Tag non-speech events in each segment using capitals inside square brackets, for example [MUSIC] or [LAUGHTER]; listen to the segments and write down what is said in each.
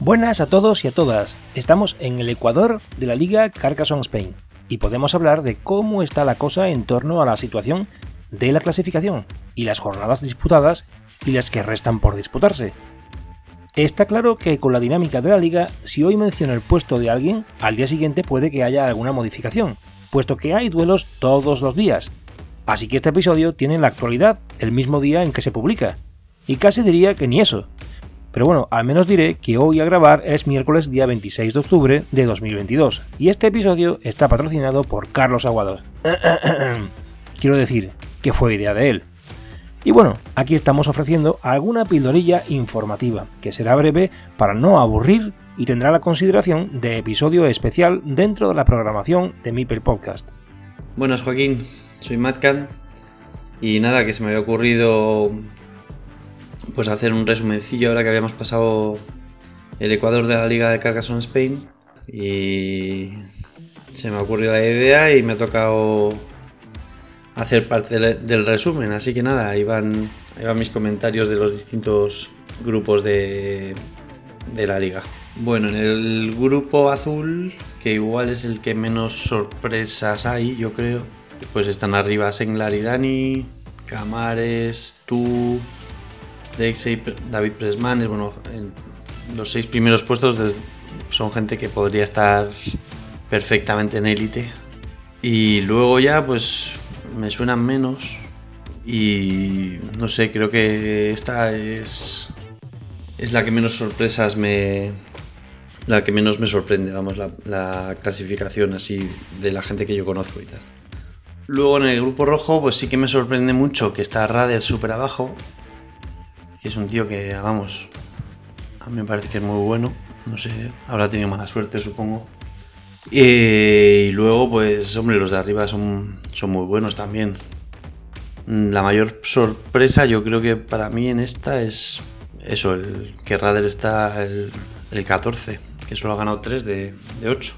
Buenas a todos y a todas. Estamos en el Ecuador de la Liga Carcassonne Spain y podemos hablar de cómo está la cosa en torno a la situación de la clasificación y las jornadas disputadas y las que restan por disputarse. Está claro que con la dinámica de la liga, si hoy menciono el puesto de alguien, al día siguiente puede que haya alguna modificación, puesto que hay duelos todos los días. Así que este episodio tiene la actualidad el mismo día en que se publica. Y casi diría que ni eso, pero bueno, al menos diré que hoy a grabar es miércoles día 26 de octubre de 2022 y este episodio está patrocinado por Carlos Aguados. [CLEARS THROAT] Quiero decir que fue idea de él. Y bueno, aquí estamos ofreciendo alguna pildorilla informativa, que será breve para no aburrir y tendrá la consideración de episodio especial dentro de la programación de Mipel Podcast. Buenas Joaquín, soy Matcan y nada, que se me había ocurrido pues hacer un resumencillo ahora que habíamos pasado el Ecuador de la Liga de Carcassonne Spain. Y se me ha ocurrido la idea y me ha tocado hacer parte del resumen, así que nada, ahí van, mis comentarios de los distintos grupos de, de la liga. Bueno, en el grupo azul, que igual es el que menos sorpresas hay, yo creo, pues están arriba Senglar y Dani, Camares, tú, Dexey, David Presman, bueno, en los seis primeros puestos son gente que podría estar perfectamente en élite. Y luego ya, pues me suenan menos. Y no sé, creo que esta es, es la que menos sorpresas me. La que menos me sorprende, vamos, la, la clasificación así de la gente que yo conozco y tal. Luego en el grupo rojo, pues sí que me sorprende mucho que está Rader súper abajo, que es un tío que, vamos, a mí me parece que es muy bueno. No sé, habrá tenido mala suerte, supongo. Y, luego, pues, hombre, los de arriba son, son muy buenos también. La mayor sorpresa, yo creo que para mí en esta es eso, el que Rader está el, 14, que solo ha ganado 3 de, de 8.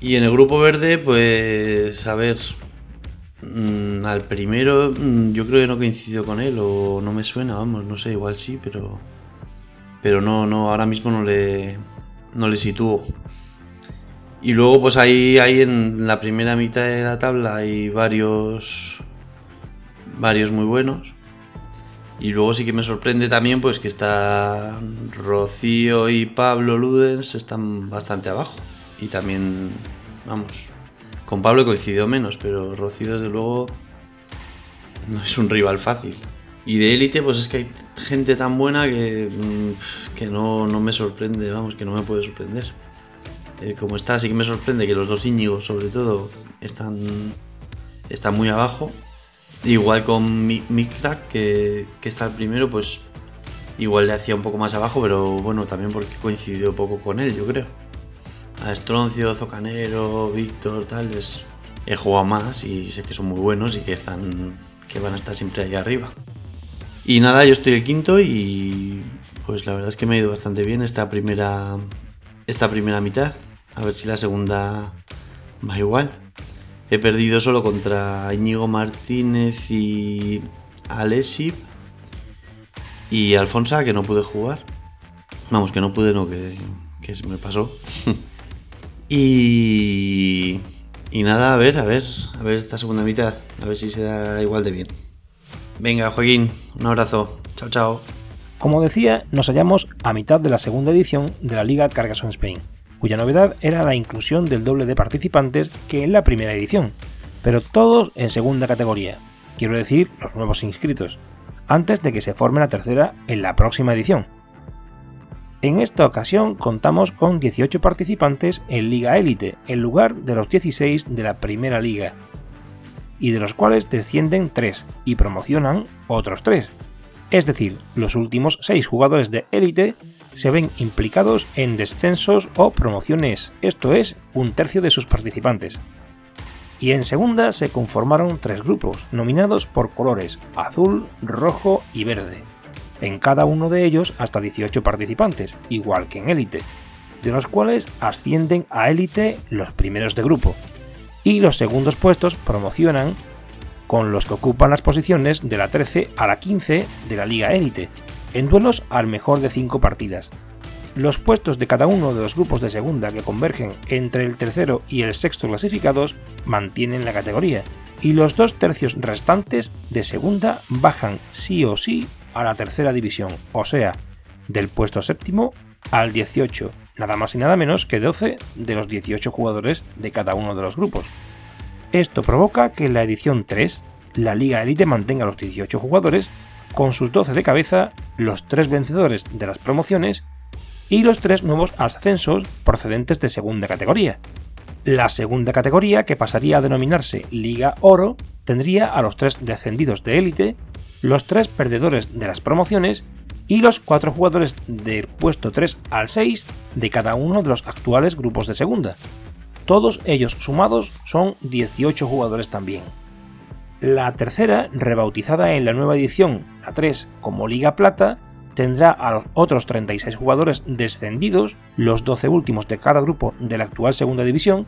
Y en el grupo verde, pues, a ver, Mm, al primero mm, yo creo que no coincido con él o no me suena, vamos, no sé, igual sí, pero pero no, no, ahora mismo no le no le sitúo. Y luego pues ahí, ahí en la primera mitad de la tabla hay varios varios muy buenos. Y luego sí que me sorprende también pues que está Rocío y Pablo Ludens están bastante abajo. Y también, vamos, con Pablo he coincidido menos, pero Rocío desde luego no es un rival fácil. Y de élite, pues es que hay gente tan buena que, mm, que no, me sorprende, vamos, que no me puede sorprender. Eh, como está, sí que me sorprende que los dos Íñigos, sobre todo, están, están muy abajo. Igual con Mikrak, que, que está el primero, pues igual le hacía un poco más abajo, pero bueno, también porque coincidió poco con él, yo creo a Estroncio, Zocanero, Víctor, tal, les he jugado más y sé que son muy buenos y que están que van a estar siempre ahí arriba. Y nada, yo estoy el quinto y pues la verdad es que me ha ido bastante bien esta primera esta primera mitad. A ver si la segunda va igual. He perdido solo contra Íñigo Martínez y Alessi y Alfonso que no pude jugar. Vamos, que no pude, no, que, se me pasó. [LAUGHS] Y, y nada, a ver, a ver, a ver esta segunda mitad, a ver si se da igual de bien. Venga, Joaquín, un abrazo. Chao, chao. Como decía, nos hallamos a mitad de la segunda edición de la Liga Carcassonne Spain, cuya novedad era la inclusión del doble de participantes que en la primera edición, pero todos en segunda categoría, quiero decir los nuevos inscritos, antes de que se forme la tercera en la próxima edición. En esta ocasión contamos con 18 participantes en Liga Élite, en lugar de los 16 de la Primera Liga, y de los cuales descienden 3 y promocionan otros 3. Es decir, los últimos 6 jugadores de Élite se ven implicados en descensos o promociones, esto es, un tercio de sus participantes. Y en segunda se conformaron tres grupos, nominados por colores azul, rojo y verde en cada uno de ellos hasta 18 participantes, igual que en élite, de los cuales ascienden a élite los primeros de grupo, y los segundos puestos promocionan con los que ocupan las posiciones de la 13 a la 15 de la Liga Élite, en duelos al mejor de 5 partidas. Los puestos de cada uno de los grupos de segunda que convergen entre el tercero y el sexto clasificados mantienen la categoría, y los dos tercios restantes de segunda bajan sí o sí a la tercera división, o sea, del puesto séptimo al 18, nada más y nada menos que 12 de los 18 jugadores de cada uno de los grupos. Esto provoca que en la edición 3 la Liga Elite mantenga los 18 jugadores, con sus 12 de cabeza, los 3 vencedores de las promociones y los 3 nuevos ascensos procedentes de segunda categoría. La segunda categoría, que pasaría a denominarse Liga Oro, tendría a los 3 descendidos de élite, los 3 perdedores de las promociones y los 4 jugadores del puesto 3 al 6 de cada uno de los actuales grupos de segunda. Todos ellos sumados son 18 jugadores también. La tercera, rebautizada en la nueva edición, la 3, como Liga Plata, tendrá a los otros 36 jugadores descendidos, los 12 últimos de cada grupo de la actual segunda división,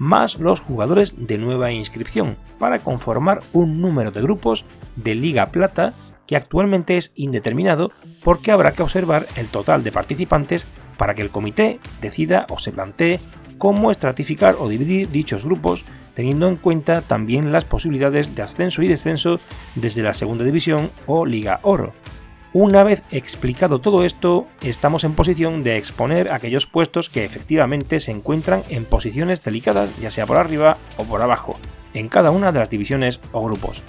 más los jugadores de nueva inscripción, para conformar un número de grupos de Liga Plata que actualmente es indeterminado porque habrá que observar el total de participantes para que el comité decida o se plantee cómo estratificar o dividir dichos grupos, teniendo en cuenta también las posibilidades de ascenso y descenso desde la segunda división o Liga Oro. Una vez explicado todo esto, estamos en posición de exponer aquellos puestos que efectivamente se encuentran en posiciones delicadas, ya sea por arriba o por abajo, en cada una de las divisiones o grupos.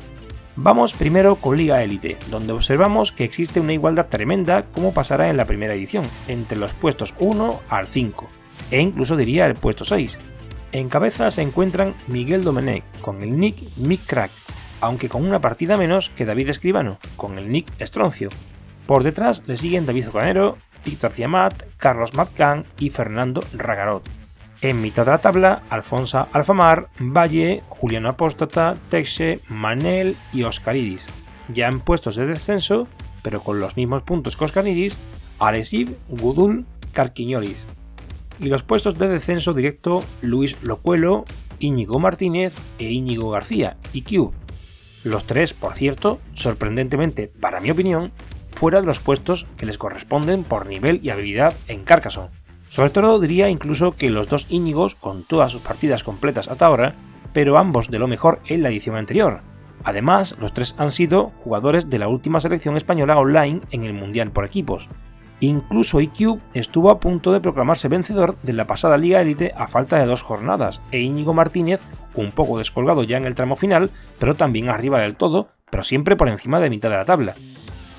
Vamos primero con Liga Élite, donde observamos que existe una igualdad tremenda como pasará en la primera edición, entre los puestos 1 al 5 e incluso diría el puesto 6. En cabeza se encuentran Miguel Domenech con el nick Mick Crack, aunque con una partida menos que David Escribano, con el nick Estroncio. Por detrás le siguen David Zocanero, Víctor Ciamat, Carlos Matcan y Fernando Ragarot. En mitad de la tabla, Alfonso Alfamar, Valle, Juliano Apóstata, Texe, Manel y Oscaridis. Ya en puestos de descenso, pero con los mismos puntos que Oscaridis, Alesiv, Gudul, Carquiñolis y los puestos de descenso directo Luis Locuelo, Íñigo Martínez e Íñigo García, IQ. Los tres, por cierto, sorprendentemente, para mi opinión, fuera de los puestos que les corresponden por nivel y habilidad en Carcassonne. Sobre todo diría incluso que los dos Íñigos, con todas sus partidas completas hasta ahora, pero ambos de lo mejor en la edición anterior. Además, los tres han sido jugadores de la última selección española online en el Mundial por equipos, Incluso IQ estuvo a punto de proclamarse vencedor de la pasada Liga Elite a falta de dos jornadas, e Íñigo Martínez, un poco descolgado ya en el tramo final, pero también arriba del todo, pero siempre por encima de mitad de la tabla.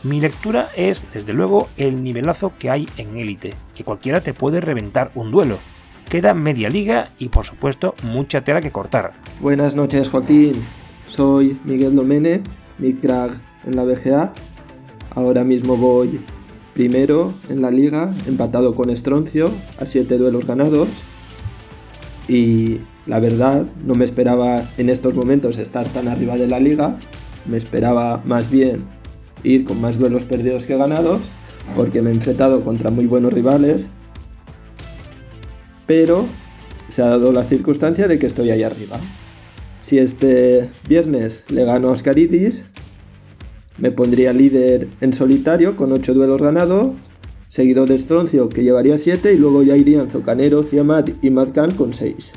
Mi lectura es, desde luego, el nivelazo que hay en élite, que cualquiera te puede reventar un duelo. Queda media liga y, por supuesto, mucha tela que cortar. Buenas noches, Joaquín. Soy Miguel Domene, mi crack en la BGA. Ahora mismo voy primero en la liga, empatado con Estroncio, a 7 duelos ganados. Y la verdad, no me esperaba en estos momentos estar tan arriba de la liga. Me esperaba más bien ir con más duelos perdidos que ganados, porque me he enfrentado contra muy buenos rivales. Pero se ha dado la circunstancia de que estoy ahí arriba. Si este viernes le gano a Oscaridis, me pondría líder en solitario con 8 duelos ganados, seguido de Stroncio que llevaría 7 y luego ya irían Zocanero, Ciamat y Madcan con 6.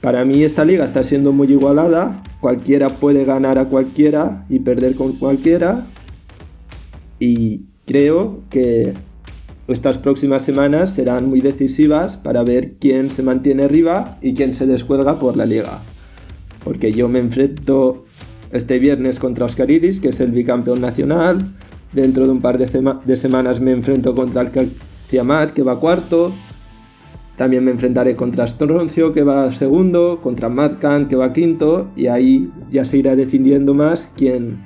Para mí esta liga está siendo muy igualada, cualquiera puede ganar a cualquiera y perder con cualquiera y creo que estas próximas semanas serán muy decisivas para ver quién se mantiene arriba y quién se descuelga por la liga. Porque yo me enfrento este viernes contra Oscaridis, que es el bicampeón nacional. Dentro de un par de, semanas me enfrento contra el Ciamat, que va cuarto. También me enfrentaré contra Stroncio, que va segundo, contra Madcan, que va quinto, y ahí ya se irá decidiendo más quién,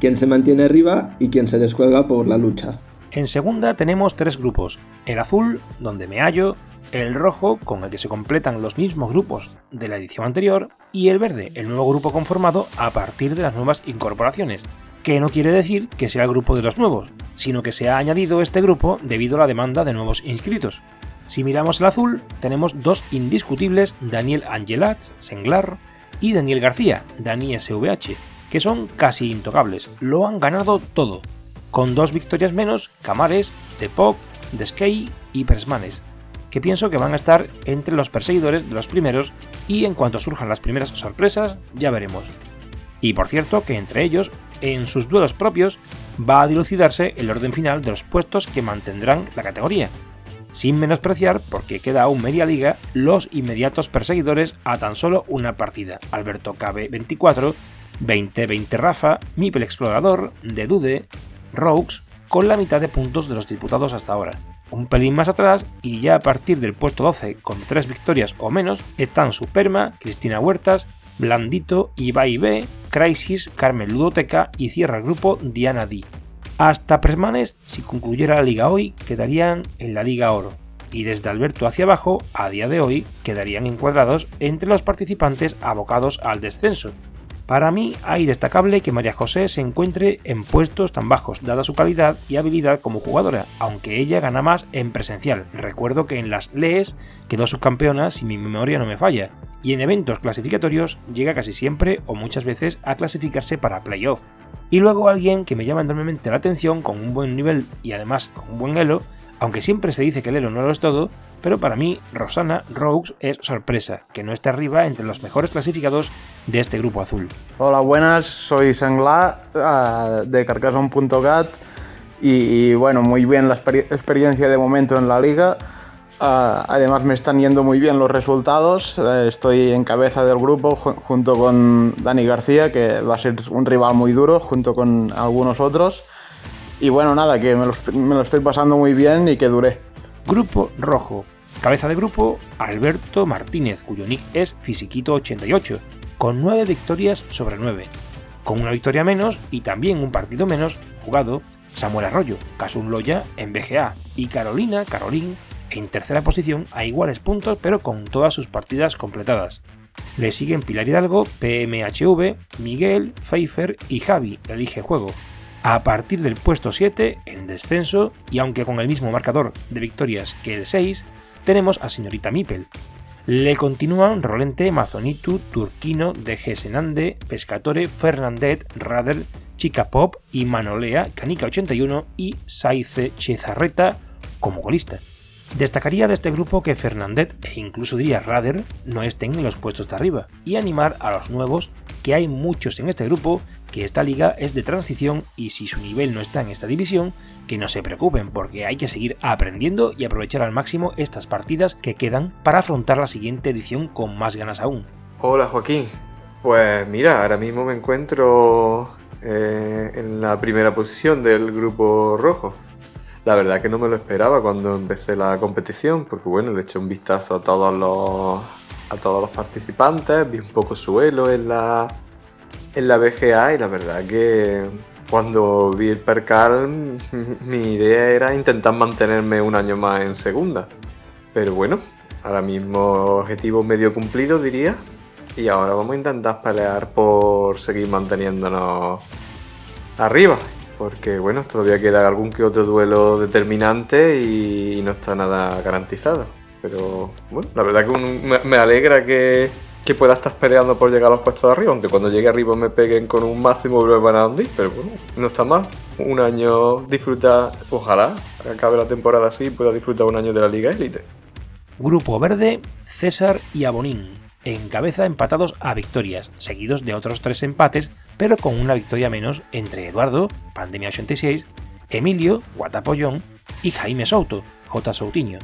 quién se mantiene arriba y quién se descuelga por la lucha. En segunda tenemos tres grupos, el azul, donde me hallo, el rojo, con el que se completan los mismos grupos de la edición anterior, y el verde, el nuevo grupo conformado a partir de las nuevas incorporaciones, que no quiere decir que sea el grupo de los nuevos, sino que se ha añadido este grupo debido a la demanda de nuevos inscritos. Si miramos el azul, tenemos dos indiscutibles, Daniel Angelat, Senglar, y Daniel García, Dani SVH, que son casi intocables, lo han ganado todo, con dos victorias menos, Camares, Depop, Deskey y Persmanes, que pienso que van a estar entre los perseguidores de los primeros y en cuanto surjan las primeras sorpresas ya veremos. Y por cierto que entre ellos, en sus duelos propios, va a dilucidarse el orden final de los puestos que mantendrán la categoría, sin menospreciar, porque queda aún media liga, los inmediatos perseguidores a tan solo una partida, Alberto KB 24, 20-20 Rafa, Mipel Explorador, De Dude, Rogues, con la mitad de puntos de los disputados hasta ahora. Un pelín más atrás y ya a partir del puesto 12 con 3 victorias o menos están Superma, Cristina Huertas, Blandito, Ibai B, Crisis, Carmen Ludoteca y cierra el grupo Diana D. Hasta Presmanes, si concluyera la liga hoy, quedarían en la Liga Oro. Y desde Alberto hacia abajo, a día de hoy, quedarían encuadrados entre los participantes abocados al descenso, para mí hay destacable que María José se encuentre en puestos tan bajos, dada su calidad y habilidad como jugadora, aunque ella gana más en presencial. Recuerdo que en las LES quedó subcampeona si mi memoria no me falla, y en eventos clasificatorios llega casi siempre o muchas veces a clasificarse para playoff. Y luego alguien que me llama enormemente la atención con un buen nivel y además con un buen elo, aunque siempre se dice que el elo no lo es todo, pero para mí Rosana Rogues es sorpresa, que no esté arriba entre los mejores clasificados de este grupo azul. Hola, buenas, soy Sangla uh, de Carcassonne.cat y, y, bueno, muy bien la experiencia de momento en la liga. Uh, además me están yendo muy bien los resultados. Uh, estoy en cabeza del grupo junto con Dani García, que va a ser un rival muy duro, junto con algunos otros. Y bueno, nada, que me lo, me lo estoy pasando muy bien y que dure. Grupo Rojo. Cabeza de grupo, Alberto Martínez, cuyo nick es Fisiquito88, con 9 victorias sobre 9. Con una victoria menos y también un partido menos jugado, Samuel Arroyo, Casun Loya en BGA y Carolina Carolín en tercera posición a iguales puntos pero con todas sus partidas completadas. Le siguen Pilar Hidalgo, PMHV, Miguel, Pfeiffer y Javi, elige juego, a partir del puesto 7, en descenso, y aunque con el mismo marcador de victorias que el 6, tenemos a señorita Mipel. Le continúan Rolente, Mazonitu, Turquino, DG Senande, Pescatore, Fernandet, Rader, Chica Pop y Manolea, Canica81 y Saice Chezarreta como golista. Destacaría de este grupo que Fernandet e incluso diría Rader no estén en los puestos de arriba y animar a los nuevos, que hay muchos en este grupo que esta liga es de transición y si su nivel no está en esta división, que no se preocupen porque hay que seguir aprendiendo y aprovechar al máximo estas partidas que quedan para afrontar la siguiente edición con más ganas aún. Hola Joaquín, pues mira, ahora mismo me encuentro eh, en la primera posición del grupo rojo. La verdad que no me lo esperaba cuando empecé la competición, porque bueno, le eché un vistazo a todos los, a todos los participantes, vi un poco suelo en la, en la BGA y la verdad que cuando vi el percal [LAUGHS] mi, idea era intentar mantenerme un año más en segunda. Pero bueno, ahora mismo objetivo medio cumplido diría. Y ahora vamos a intentar pelear por seguir manteniéndonos arriba. Porque bueno, todavía queda algún que otro duelo determinante y no está nada garantizado. Pero bueno, la verdad que me alegra que, que pueda estar peleando por llegar a los puestos de arriba, aunque cuando llegue arriba me peguen con un máximo y van a pero bueno, no está mal. Un año disfruta, ojalá acabe la temporada así y pueda disfrutar un año de la Liga Élite. Grupo Verde, César y Abonín, en cabeza empatados a victorias, seguidos de otros tres empates, pero con una victoria menos entre Eduardo, Pandemia 86, Emilio, Guatapollón y Jaime Souto, J. Soutinho.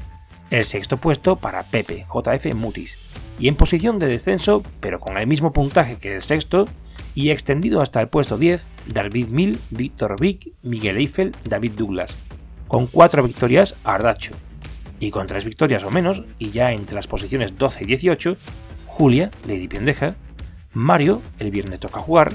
El sexto puesto para Pepe, JF Mutis y en posición de descenso, pero con el mismo puntaje que el sexto, y extendido hasta el puesto 10, David Mill, Víctor Vick, Miguel Eiffel, David Douglas, con 4 victorias Ardacho, y con 3 victorias o menos, y ya entre las posiciones 12 y 18, Julia, Lady Pendeja, Mario, el viernes toca jugar,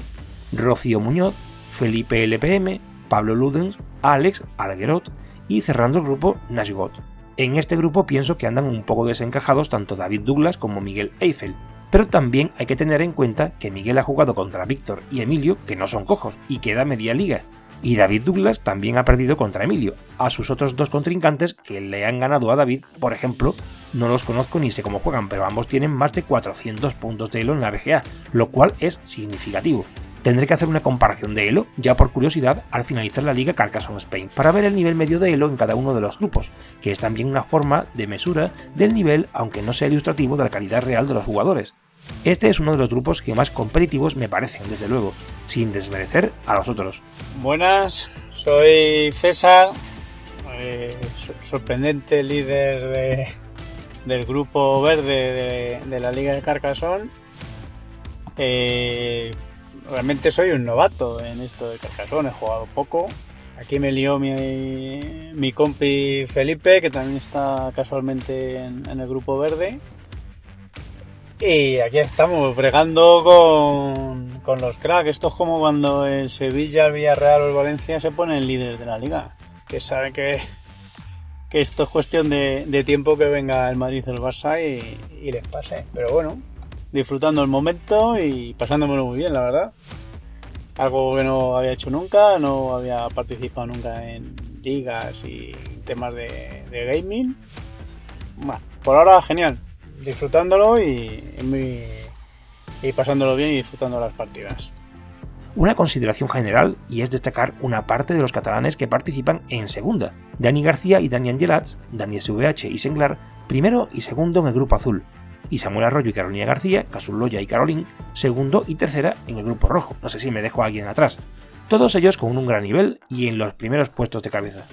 Rocío Muñoz, Felipe LPM, Pablo Ludens, Alex, Alguerot y cerrando el grupo Nashgot. En este grupo pienso que andan un poco desencajados tanto David Douglas como Miguel Eiffel, Pero también hay que tener en cuenta que Miguel ha jugado contra Víctor y Emilio, que no son cojos, y queda media liga. Y David Douglas también ha perdido contra Emilio. A sus otros dos contrincantes que le han ganado a David, por ejemplo, no los conozco ni sé cómo juegan, pero ambos tienen más de 400 puntos de elo en la BGA, lo cual es significativo. Tendré que hacer una comparación de Elo, ya por curiosidad, al finalizar la liga Carcassonne Spain, para ver el nivel medio de Elo en cada uno de los grupos, que es también una forma de mesura del nivel, aunque no sea ilustrativo de la calidad real de los jugadores. Este es uno de los grupos que más competitivos me parecen, desde luego, sin desmerecer a los otros. Buenas, soy César, eh, sorprendente líder del grupo verde de, la Liga de Carcassonne. Eh, realmente soy un novato en esto de Carcassonne, he jugado poco. Aquí me lió mi, mi compi Felipe, que también está casualmente en, el grupo verde. Y aquí estamos bregando con, con los cracks. Esto es como cuando el Sevilla, el Villarreal o el Valencia se ponen líderes de la liga. Que saben que, que esto es cuestión de, de tiempo que venga el Madrid o el Barça y, y les pase. Pero bueno, disfrutando el momento y pasándomelo muy bien, la verdad. Algo que no había hecho nunca, no había participado nunca en ligas y temas de, gaming. Bueno, por ahora genial, disfrutándolo y, y pasándolo bien y disfrutando las partidas. Una consideración general y es destacar una parte de los catalanes que participan en segunda. Dani García y Dani Angelats, Dani SVH y Senglar, primero y segundo en el grupo azul, y Samuel Arroyo y Carolina García, Casuloya y Carolín, segundo y tercera en el grupo rojo. No sé si me dejo a alguien atrás. Todos ellos con un gran nivel y en los primeros puestos de cabeza.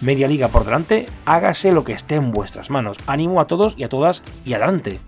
Media liga por delante, hágase lo que esté en vuestras manos. Animo a todos y a todas y adelante.